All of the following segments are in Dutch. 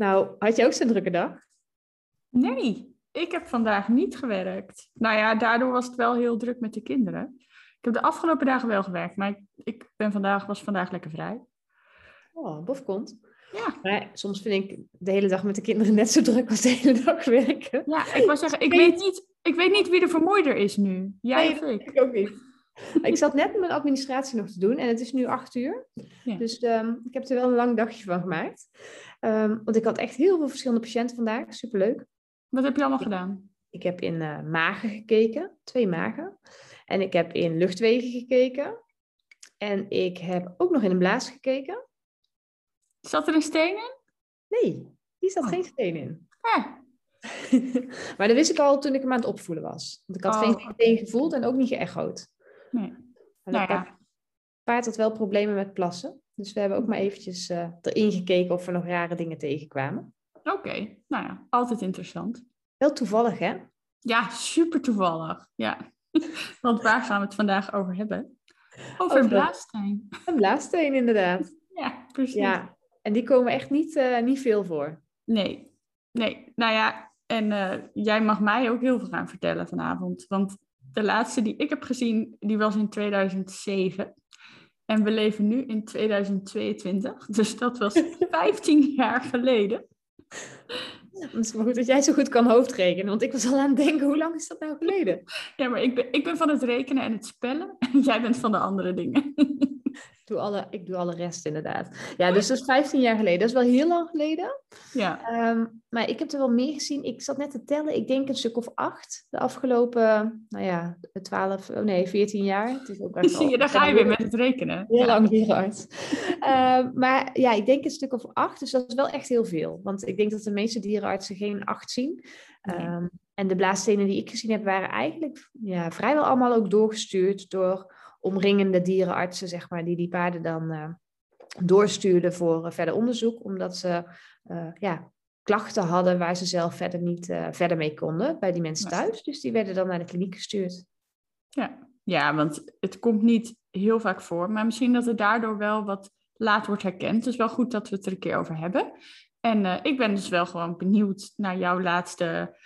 Nou, had je ook zo'n drukke dag? Nee, ik heb vandaag niet gewerkt. Nou ja, daardoor was het wel heel druk met de kinderen. Ik heb de afgelopen dagen wel gewerkt, maar ik, ik ben vandaag, was vandaag lekker vrij. Oh, bof komt. Ja. Maar soms vind ik de hele dag met de kinderen net zo druk als de hele dag werken. Ja, ik wou zeggen, ik weet niet, ik weet niet wie de vermoeider is nu. Jij Nee, of ik? ik ook niet. Ik zat net mijn administratie nog te doen en het is nu acht uur. Ja. Dus ehm, ik heb er wel een lang dagje van gemaakt. Ehm, want ik had echt heel veel verschillende patiënten vandaag. Superleuk. Wat heb je allemaal gedaan? Ik heb in eh, magen gekeken, twee magen. En ik heb in luchtwegen gekeken. En ik heb ook nog in een blaas gekeken. Zat er een steen in? Nee, hier zat Oh. geen steen in. Maar dat wist ik al toen ik hem aan het opvoelen was. Want ik had Oh. geen steen gevoeld en ook niet geëchoed. Nee. Nou ja, paard had wel problemen met plassen. Dus we hebben ook maar eventjes eh, erin gekeken of er nog rare dingen tegenkwamen. oké. Nou ja, altijd interessant. Wel toevallig, hè? Ja, super toevallig. Ja. Want waar gaan we het vandaag over hebben? Over Over- blaassteen. Een blaassteen, inderdaad. Ja, precies. Ja, en die komen echt niet, eh, niet veel voor. Nee, nee. Nou ja, en eh, jij mag mij ook heel veel gaan vertellen vanavond. Want de laatste die ik heb gezien, die was in 2007. En we leven nu in 2022. Dus dat was 15 jaar geleden. Het is maar goed dat jij zo goed kan hoofdrekenen. Want ik was al aan het denken, hoe lang is dat nou geleden? Ja, maar ik ben, ik ben van het rekenen en het spellen. En jij bent van de andere dingen. Ik doe alle, ik doe alle rest, inderdaad. Ja, dus dat is 15 jaar geleden. Dat is wel heel lang geleden. Ja, Ehm, maar ik heb er wel meer gezien. Ik zat net te tellen. Ik denk een stuk of acht. De afgelopen, nou ja, 12, oh nee, 14 jaar. Het is ook echt zie je, daar ga je weer met het rekenen. Heel Ja. lang dierenarts. Ehm, maar ja, ik denk een stuk of acht. Dus dat is wel echt heel veel. Want ik denk dat de meeste dierenartsen geen acht zien. Nee. Ehm, en de blaasstenen die ik gezien heb, waren eigenlijk ja, vrijwel allemaal ook doorgestuurd door omringende dierenartsen, zeg maar, die die paarden dan eh, doorstuurden voor eh, verder onderzoek, omdat ze eh, ja, klachten hadden waar ze zelf verder niet verder mee konden bij die mensen thuis. Dus die werden dan naar de kliniek gestuurd. Ja. ja, want het komt niet heel vaak voor. Maar misschien dat het daardoor wel wat laat wordt herkend. Is wel goed dat we het er een keer over hebben. En ik ben dus wel gewoon benieuwd naar jouw laatste,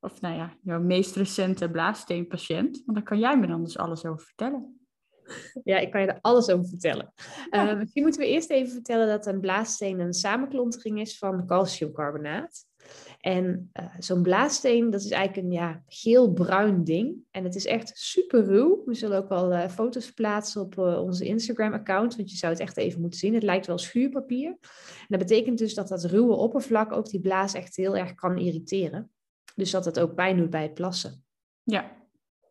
of nou ja, jouw meest recente blaassteenpatiënt. Want daar kan jij me dan dus alles over vertellen. Ja, ik kan je er alles over vertellen. Eh, misschien moeten we eerst even vertellen dat een blaassteen een samenklontering is van calciumcarbonaat. En eh, zo'n blaassteen, dat is eigenlijk een ja, geel-bruin ding. En het is echt super ruw. We zullen ook wel eh, foto's plaatsen op onze Instagram-account, want je zou het echt even moeten zien. Het lijkt wel schuurpapier. En dat betekent dus dat dat ruwe oppervlak ook die blaas echt heel erg kan irriteren. Dus dat het ook pijn doet bij het plassen. Ja.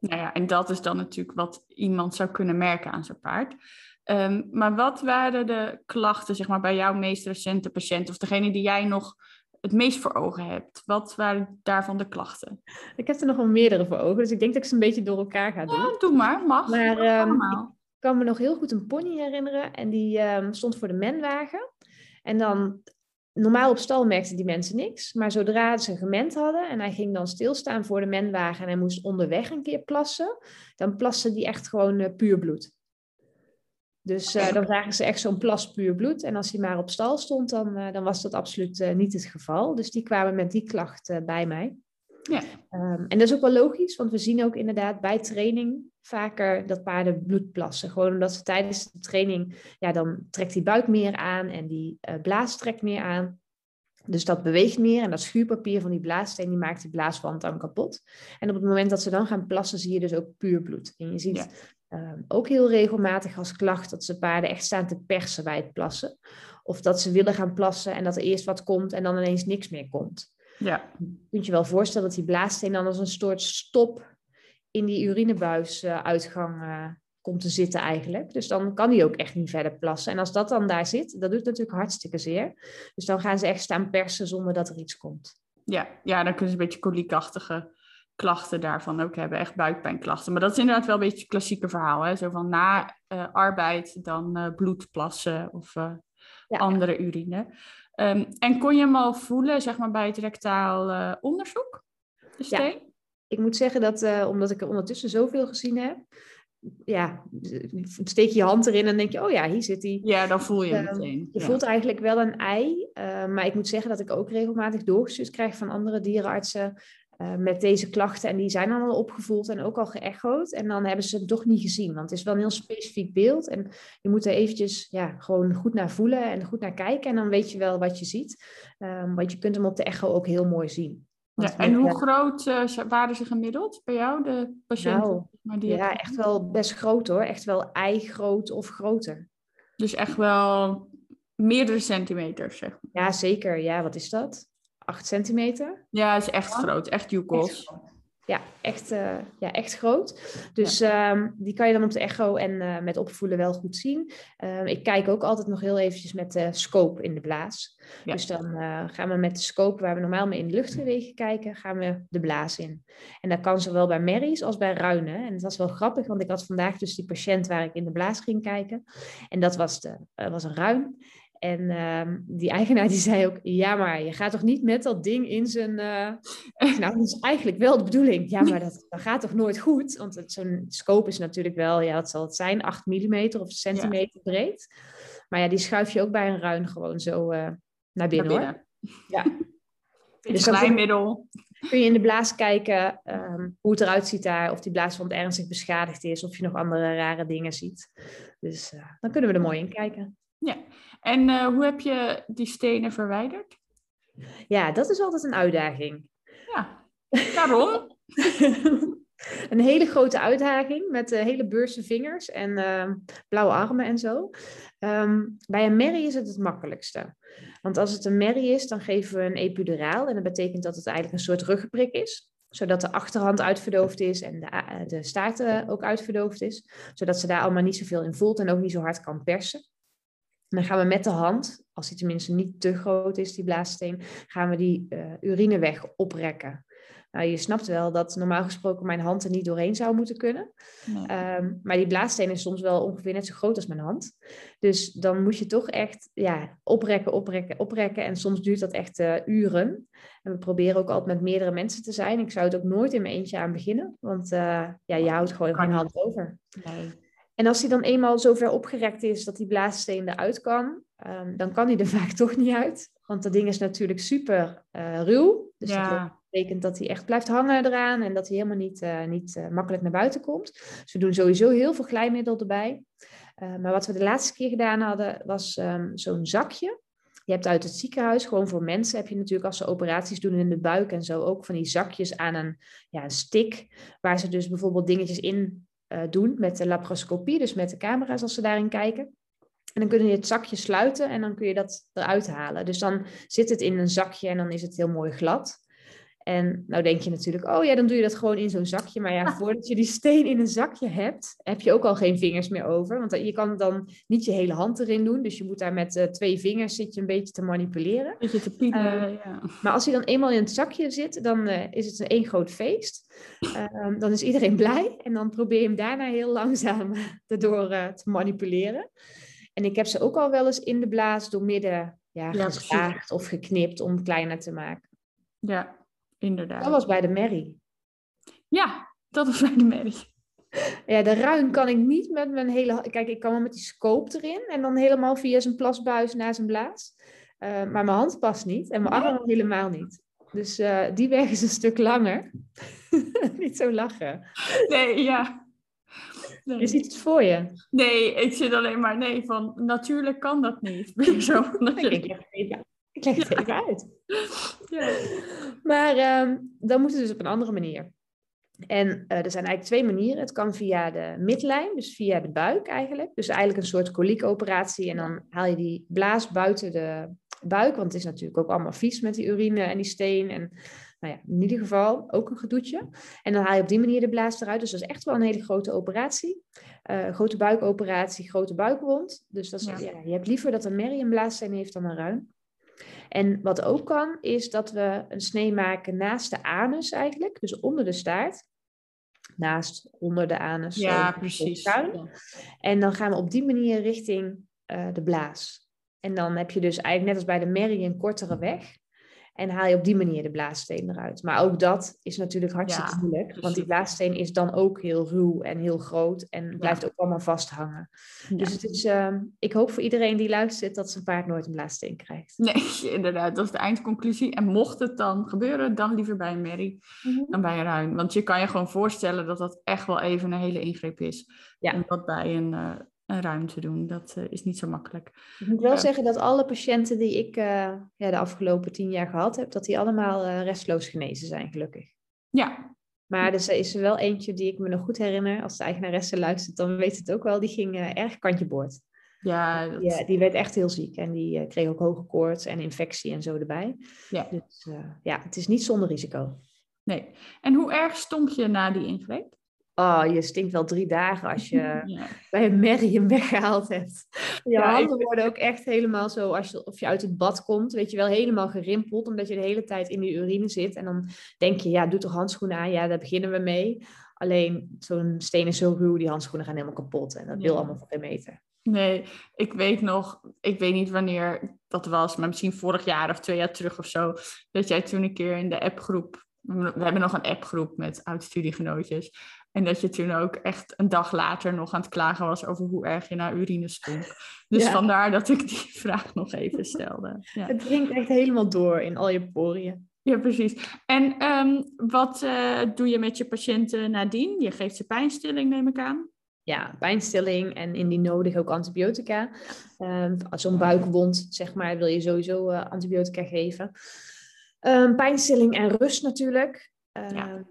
Nou ja, en dat is dan natuurlijk wat iemand zou kunnen merken aan zijn paard. Ehm, maar wat waren de klachten, zeg maar, bij jouw meest recente patiënt, of degene die jij nog het meest voor ogen hebt? Wat waren daarvan de klachten? Ik heb er nog wel meerdere voor ogen, dus ik denk dat ik ze een beetje door elkaar ga doen. Ja, doe maar, mag. Maar Mag ehm, ik kan me nog heel goed een pony herinneren. En die ehm, stond voor de menwagen. En dan, normaal op stal merkten die mensen niks. Maar zodra ze gement hadden en hij ging dan stilstaan voor de menwagen en hij moest onderweg een keer plassen, dan plaste die echt gewoon eh, puur bloed. Dus eh, dan zagen ze echt zo'n plas puur bloed. En als hij maar op stal stond, dan, eh, dan was dat absoluut niet het geval. Dus die kwamen met die klacht bij mij. Ja. Ehm, en dat is ook wel logisch, want we zien ook inderdaad bij training vaker dat paarden bloed plassen. Gewoon omdat ze tijdens de training, ja, dan trekt die buik meer aan en die eh, blaas trekt meer aan. Dus dat beweegt meer en dat schuurpapier van die blaassteen die maakt die blaaswand dan kapot. En op het moment dat ze dan gaan plassen, zie je dus ook puur bloed. En je ziet Ja. ehm, ook heel regelmatig als klacht dat ze paarden echt staan te persen bij het plassen. Of dat ze willen gaan plassen en dat er eerst wat komt en dan ineens niks meer komt. Ja, Je kunt je wel voorstellen dat die blaassteen dan als een soort stop in die urinebuisuitgang komt te zitten eigenlijk. Dus dan kan die ook echt niet verder plassen. En als dat dan daar zit, dat doet natuurlijk hartstikke zeer. Dus dan gaan ze echt staan persen zonder dat er iets komt. Ja, ja dan kunnen ze een beetje koliekachtige klachten daarvan ook hebben. Echt buikpijnklachten. Maar dat is inderdaad wel een beetje het klassieke verhaal. Hè? Zo van na uh, arbeid dan uh, bloedplassen of uh, ja. andere urine. Um, en kon je hem al voelen, zeg maar, bij het rectaal onderzoek? De steen? Ja. Ik moet zeggen dat, omdat ik er ondertussen zoveel gezien heb, ja, steek je je hand erin en denk je, oh ja, hier zit hij. Ja, dan voel je hem uh, meteen. Je ja. voelt eigenlijk wel een ei, uh, maar ik moet zeggen dat ik ook regelmatig doorgestuurd krijg van andere dierenartsen uh, met deze klachten. En die zijn dan al opgevoeld en ook al geëchoed. En dan hebben ze het toch niet gezien, want het is wel een heel specifiek beeld. En je moet er eventjes ja, gewoon goed naar voelen en goed naar kijken. En dan weet je wel wat je ziet. Um, want je kunt hem op de echo ook heel mooi zien. Ja, en hoe groot uh, waren ze gemiddeld bij jou, de patiënten? Nou, die ja, echt wel best groot hoor. Echt wel eigroot of groter. Dus echt wel meerdere centimeters, zeg maar. Ja, zeker. Ja, wat is dat? Acht centimeter? Ja, is echt groot. Echt joekels. Ja, echt, uh, ja, echt groot. Dus ja. um, die kan je dan op de echo en uh, met opvoelen wel goed zien. Um, ik kijk ook altijd nog heel eventjes met de scope in de blaas. Ja. Dus dan uh, gaan we met de scope waar we normaal mee in de luchtgewegen kijken, gaan we de blaas in. En dat kan zowel bij merries als bij ruinen. En dat was wel grappig, want ik had vandaag dus die patiënt waar ik in de blaas ging kijken. En dat was, de, was een ruin. En uh, die eigenaar die zei ook, ja, maar je gaat toch niet met dat ding in zijn... Uh... nou, dat is eigenlijk wel de bedoeling. Ja, maar dat, dat gaat toch nooit goed? Want zo'n scope is natuurlijk wel, ja, wat zal het zijn? 8 mm of centimeter ja. breed. Maar ja, die schuif je ook bij een ruin gewoon zo uh, naar binnen, naar binnen. Ja. dus glijmiddel. Kun je in de blaas kijken um, hoe het eruit ziet daar, of die blaaswand ernstig beschadigd is, of je nog andere rare dingen ziet. Dus uh, dan kunnen we er mooi in kijken. Ja, en uh, hoe heb je die stenen verwijderd? Ja, dat is altijd een uitdaging. Ja, waarom? een hele grote uitdaging met uh, hele beurse vingers en uh, blauwe armen en zo. Um, bij een merrie is het het makkelijkste. Want als het een merrie is, dan geven we een epiduraal. En dat betekent dat het eigenlijk een soort ruggenprik is zodat de achterhand uitverdoofd is en de, de staart uh, ook uitverdoofd is. Zodat ze daar allemaal niet zoveel in voelt en ook niet zo hard kan persen. Dan gaan we met de hand, als die tenminste niet te groot is, die blaassteen, gaan we die uh, urineweg oprekken. Nou, je snapt wel dat normaal gesproken mijn hand er niet doorheen zou moeten kunnen. Nee. Um, maar die blaassteen is soms wel ongeveer net zo groot als mijn hand. Dus dan moet je toch echt ja, oprekken, oprekken, oprekken. En soms duurt dat echt uh, uren. En we proberen ook altijd met meerdere mensen te zijn. Ik zou het ook nooit in mijn eentje aan beginnen. Want uh, ja, je houdt gewoon geen hand over. Nee. En als hij dan eenmaal zover opgerekt is dat die blaassteen eruit kan, um, dan kan hij er vaak toch niet uit. Want dat ding is natuurlijk super uh, ruw. Dus ja. dat betekent dat hij echt blijft hangen eraan en dat hij helemaal niet, uh, niet uh, makkelijk naar buiten komt. Dus we doen sowieso heel veel glijmiddel erbij. Maar wat we de laatste keer gedaan hadden, was um, zo'n zakje. Je hebt uit het ziekenhuis, gewoon voor mensen, heb je natuurlijk als ze operaties doen in de buik en zo ook van die zakjes aan een, ja, een stick. Waar ze dus bijvoorbeeld dingetjes in doen met de laparoscopie, dus met de camera's als ze daarin kijken. En dan kun je het zakje sluiten en dan kun je dat eruit halen. Dus dan zit het in een zakje en dan is het heel mooi glad. En nou denk je natuurlijk, oh ja, dan doe je dat gewoon in zo'n zakje. Maar ja, voordat je die steen in een zakje hebt, heb je ook al geen vingers meer over. Want je kan dan niet je hele hand erin doen. Dus je moet daar met uh, twee vingers zit je een beetje te manipuleren. Beetje te pielen, uh, ja. Maar als hij dan eenmaal in het zakje zit, dan uh, is het een één groot feest. Ehm, dan is iedereen blij. En dan probeer je hem daarna heel langzaam erdoor te manipuleren. En ik heb ze ook al wel eens in de blaas door midden ja, ja of geknipt om kleiner te maken. Ja, inderdaad. Dat was bij de merrie. Ja, dat was bij de merrie. Ja, de ruin kan ik niet met mijn hele... Kijk, ik kan wel met die scope erin en dan helemaal via zijn plasbuis naar zijn blaas. Uh, maar mijn hand past niet en mijn arm helemaal niet. Dus uh, die weg is een stuk langer. niet zo lachen. Nee, ja. Nee. Je ziet het voor je. Nee, ik zit alleen maar, nee, van natuurlijk kan dat niet. Zo, ik even, ik leg het ja. even uit. Ja. Maar um, dan moet het dus op een andere manier. En uh, er zijn eigenlijk twee manieren. Het kan via de midlijn, dus via de buik eigenlijk. Dus eigenlijk een soort koliekoperatie. En dan haal je die blaas buiten de buik, want het is natuurlijk ook allemaal vies met die urine en die steen. En nou ja, in ieder geval ook een gedoetje. En dan haal je op die manier de blaas eruit. Dus dat is echt wel een hele grote operatie. Uh, grote buikoperatie, grote buikwond. Dus dat is, ja. je hebt liever dat een merrie een blaassteen heeft dan een ruim. En wat ook kan, is dat we een snee maken naast de anus eigenlijk. Dus onder de staart. Naast, onder de anus. Ja, precies. En dan gaan we op die manier richting uh, de blaas. En dan heb je dus eigenlijk net als bij de merrie een kortere weg. En haal je op die manier de blaassteen eruit. Maar ook dat is natuurlijk hartstikke moeilijk. Want die blaassteen is dan ook heel ruw en heel groot. En blijft ook allemaal vasthangen. Dus het is, uh, ik hoop voor iedereen die luistert dat zijn paard nooit een blaassteen krijgt. Nee, inderdaad. Dat is de eindconclusie. En mocht het dan gebeuren, dan liever bij een merrie mhm. dan bij een ruim. Want je kan je gewoon voorstellen dat dat echt wel even een hele ingreep is. Ja. En dat bij een, uh, een ruimte doen. Dat uh, is niet zo makkelijk. Ik moet wel zeggen dat alle patiënten die ik uh, ja, de afgelopen tien jaar gehad heb, dat die allemaal restloos genezen zijn, gelukkig. Ja. Maar er is er wel eentje die ik me nog goed herinner. Als de eigenaresse luistert, dan weet het ook wel. Die ging erg kantje boord. Ja, dat... die, die, werd echt heel ziek. En die kreeg ook hoge koorts en infectie en zo erbij. Ja. Dus ja, het is niet zonder risico. Nee. En hoe erg stonk je na die ingreep? Oh, je stinkt wel drie dagen als je bij een merrie hem weggehaald hebt. Je handen worden ook echt helemaal zo, als je, of je uit het bad komt, weet je wel, helemaal gerimpeld, omdat je de hele tijd in die urine zit. En dan denk je, ja, doe toch handschoenen aan, ja, daar beginnen we mee. Alleen, zo'n steen is zo ruw, die handschoenen gaan helemaal kapot. En dat wil allemaal voor geen meter. Nee, ik weet nog, ik weet niet wanneer dat was, maar misschien vorig jaar of twee jaar terug of zo, dat jij toen een keer in de appgroep we hebben nog een appgroep met oud-studiegenootjes. En dat je toen ook echt een dag later nog aan het klagen was over hoe erg je naar urine stonk. Dus vandaar dat ik die vraag nog even stelde. Ja. Het dringt echt helemaal door in al je poriën. Ja, precies. En um, wat uh, doe je met je patiënten nadien? Je geeft ze pijnstilling, neem ik aan. Ja, pijnstilling en indien nodig ook antibiotica. Um, Zo'n buikwond, zeg maar, wil je sowieso uh, antibiotica geven. Um, pijnstilling en rust natuurlijk. Ja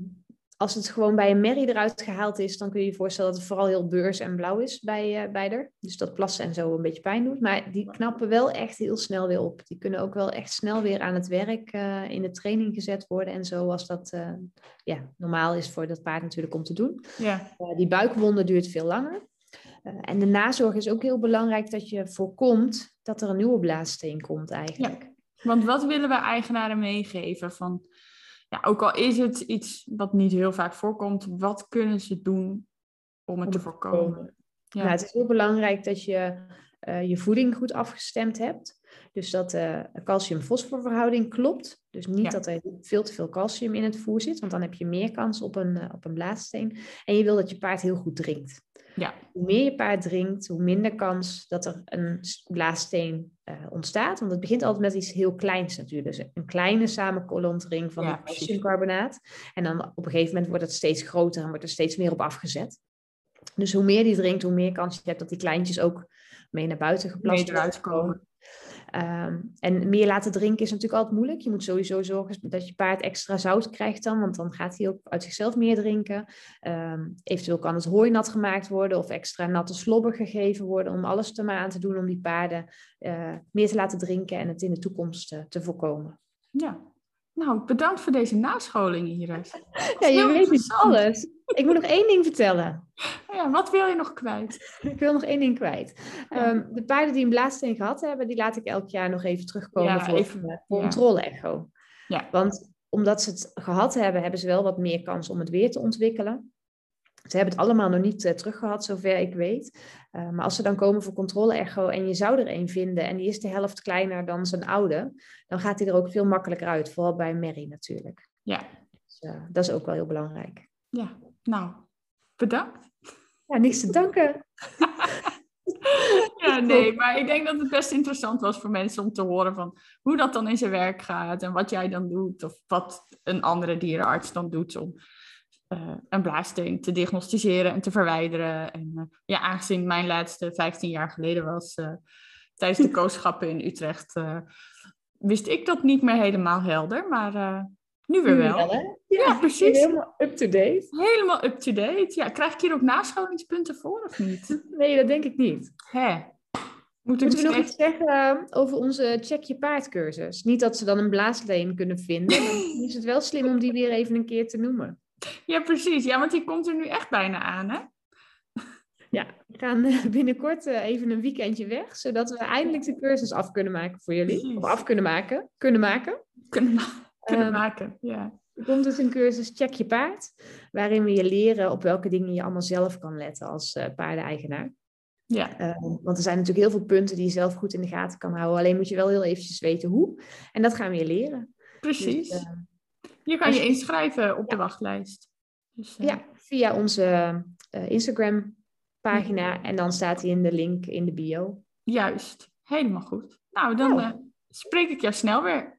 als het gewoon bij een merrie eruit gehaald is, dan kun je je voorstellen dat het vooral heel beurs en blauw is bij, uh, bij er. Dus dat plassen en zo een beetje pijn doet. Maar die knappen wel echt heel snel weer op. Die kunnen ook wel echt snel weer aan het werk uh, in de training gezet worden en zo, als dat uh, ja, normaal is voor dat paard natuurlijk om te doen. Ja. die buikwonden duurt veel langer. en de nazorg is ook heel belangrijk dat je voorkomt dat er een nieuwe blaassteen komt eigenlijk. Ja. Want wat willen we eigenaren meegeven van ja, ook al is het iets wat niet heel vaak voorkomt, wat kunnen ze doen om het te voorkomen? Ja. Nou, het is heel belangrijk dat je uh, je voeding goed afgestemd hebt. Dus dat de calcium-fosforverhouding klopt. Dus niet dat er veel te veel calcium in het voer zit, want dan heb je meer kans op een, uh, op een blaassteen. En je wil dat je paard heel goed drinkt. Ja. Hoe meer je paard drinkt, hoe minder kans dat er een blaassteen uh, ontstaat. Want het begint altijd met iets heel kleins natuurlijk. Dus een kleine samenkolontering van ja, calciumcarbonaat. En dan op een gegeven moment wordt het steeds groter en wordt er steeds meer op afgezet. Dus hoe meer die drinkt, hoe meer kans je hebt dat die kleintjes ook mee naar buiten geplast worden. komen. Um, en meer laten drinken is natuurlijk altijd moeilijk. Je moet sowieso zorgen dat je paard extra zout krijgt dan, want dan gaat hij ook uit zichzelf meer drinken. Um, eventueel kan het hooi nat gemaakt worden of extra natte slobber gegeven worden om alles er maar aan te doen om die paarden uh, meer te laten drinken en het in de toekomst uh, te voorkomen. Ja, nou bedankt voor deze nascholing, Iris. Ja, je weet dus alles. Ik moet nog één ding vertellen. Ja, wat wil je nog kwijt? Ik wil nog één ding kwijt. Um, de paarden die een blaassteen gehad hebben, die laat ik elk jaar nog even terugkomen voor even, controle-echo. Ja. Want omdat ze het gehad hebben, hebben ze wel wat meer kans om het weer te ontwikkelen. Ze hebben het allemaal nog niet uh, teruggehad, zover ik weet. Uh, maar als ze dan komen voor controle-echo en je zou er een vinden en die is de helft kleiner dan zijn oude, dan gaat hij er ook veel makkelijker uit. Vooral bij Mary natuurlijk. Ja. Dus, uh, dat is ook wel heel belangrijk. Ja, nou, bedankt. Ja, niks te danken. ja, nee, maar ik denk dat het best interessant was voor mensen om te horen van hoe dat dan in zijn werk gaat en wat jij dan doet of wat een andere dierenarts dan doet om uh, een blaassteen te diagnosticeren en te verwijderen. En uh, ja, aangezien mijn laatste 15 jaar geleden was uh, tijdens de kooschappen in Utrecht, wist ik dat niet meer helemaal helder, maar nu weer wel. ja, ja, precies. Helemaal up-to-date. Helemaal up-to-date. Ja, krijg ik hier ook nascholingspunten voor of niet? Nee, dat denk ik niet. Hè? Moet ik Moeten we nog misschien iets zeggen over onze Check Je Paard cursus? Niet dat ze dan een blaasleen kunnen vinden, maar is het wel slim om die weer even een keer te noemen. Ja, precies. Ja, want die komt er nu echt bijna aan, hè? Ja, we gaan eh, binnenkort eh, even een weekendje weg, zodat we eindelijk de cursus af kunnen maken voor jullie. Precies. Of af kunnen maken. Kunnen maken. Kunnen, ma- kunnen Ehm, maken, ja. Er komt dus een cursus Check Je Paard, waarin we je leren op welke dingen je allemaal zelf kan letten als eh paardeneigenaar. Ja, Eh, want er zijn natuurlijk heel veel punten die je zelf goed in de gaten kan houden. Alleen moet je wel heel eventjes weten hoe. En dat gaan we je leren. precies. Dus, eh, je kan je je- inschrijven op de wachtlijst. Dus, eh, Ja, via onze Instagram pagina. En dan staat hij in de link in de bio. Juist. Helemaal goed. Nou, dan Nou. spreek ik jou snel weer.